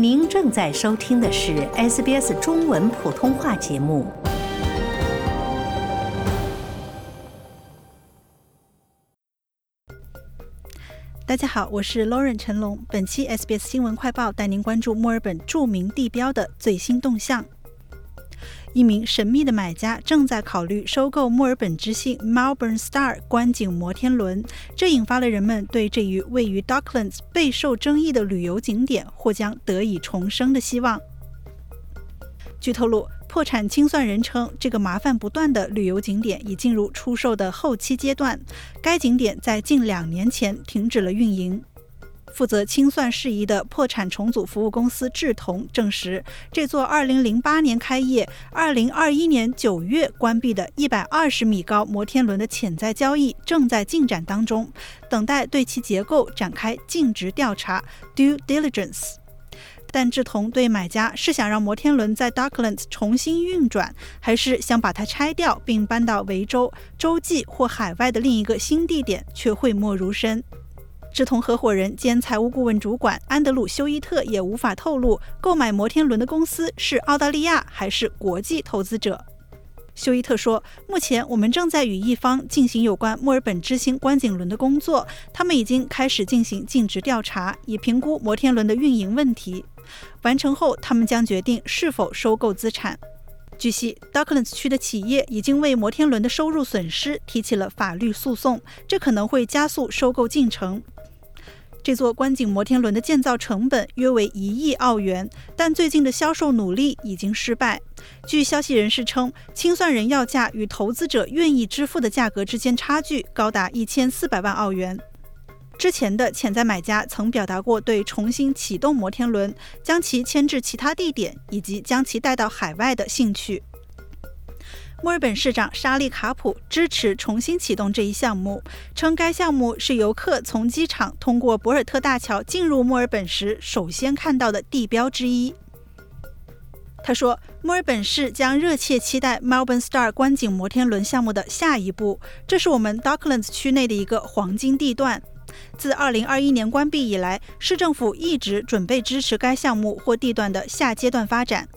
您正在收听的是 SBS 中文普通话节目。大家好，我是 Lauren 陈龙。本期 SBS 新闻快报带您关注墨尔本著名地标的最新动向。一名神秘的买家正在考虑收购墨尔本之星 Melbourne Star 观景摩天轮，这引发了人们对这一位于 Docklands 备受争议的旅游景点或将得以重生的希望。据透露，破产清算人称，这个麻烦不断的旅游景点已进入出售的后期阶段。该景点在近两年前停止了运营。负责清算事宜的破产重组服务公司智同证实，这座2008年开业、2021年9月关闭的120米高摩天轮的潜在交易正在进展当中，等待对其结构展开尽职调查 （due diligence）。但志同对买家是想让摩天轮在 Docklands 重新运转，还是想把它拆掉并搬到维州、洲际或海外的另一个新地点，却讳莫如深。志同合伙人兼财务顾问主管安德鲁·休伊特也无法透露购买摩天轮的公司是澳大利亚还是国际投资者。休伊特说：“目前我们正在与一方进行有关墨尔本之星观景轮的工作，他们已经开始进行尽职调查，以评估摩天轮的运营问题。完成后，他们将决定是否收购资产。”据悉，Docklands 区的企业已经为摩天轮的收入损失提起了法律诉讼，这可能会加速收购进程。这座观景摩天轮的建造成本约为一亿澳元，但最近的销售努力已经失败。据消息人士称，清算人要价与投资者愿意支付的价格之间差距高达一千四百万澳元。之前的潜在买家曾表达过对重新启动摩天轮、将其迁至其他地点以及将其带到海外的兴趣。墨尔本市长沙利卡普支持重新启动这一项目，称该项目是游客从机场通过博尔特大桥进入墨尔本时首先看到的地标之一。他说：“墨尔本市将热切期待 Melbourne Star 观景摩天轮项目的下一步，这是我们 Docklands 区内的一个黄金地段。自2021年关闭以来，市政府一直准备支持该项目或地段的下阶段发展。”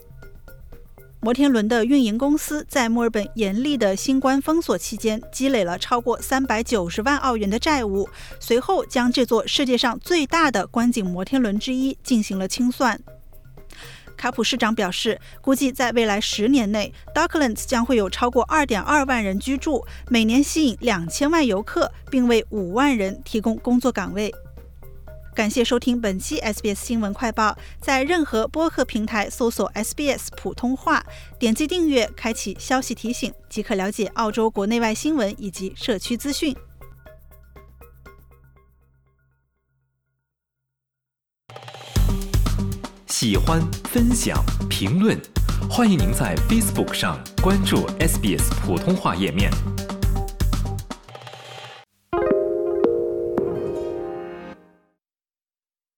摩天轮的运营公司在墨尔本严厉的新冠封锁期间积累了超过三百九十万澳元的债务，随后将这座世界上最大的观景摩天轮之一进行了清算。卡普市长表示，估计在未来十年内，Docklands 将会有超过二点二万人居住，每年吸引两千万游客，并为五万人提供工作岗位。感谢收听本期 SBS 新闻快报，在任何播客平台搜索 SBS 普通话，点击订阅，开启消息提醒，即可了解澳洲国内外新闻以及社区资讯。喜欢、分享、评论，欢迎您在 Facebook 上关注 SBS 普通话页面。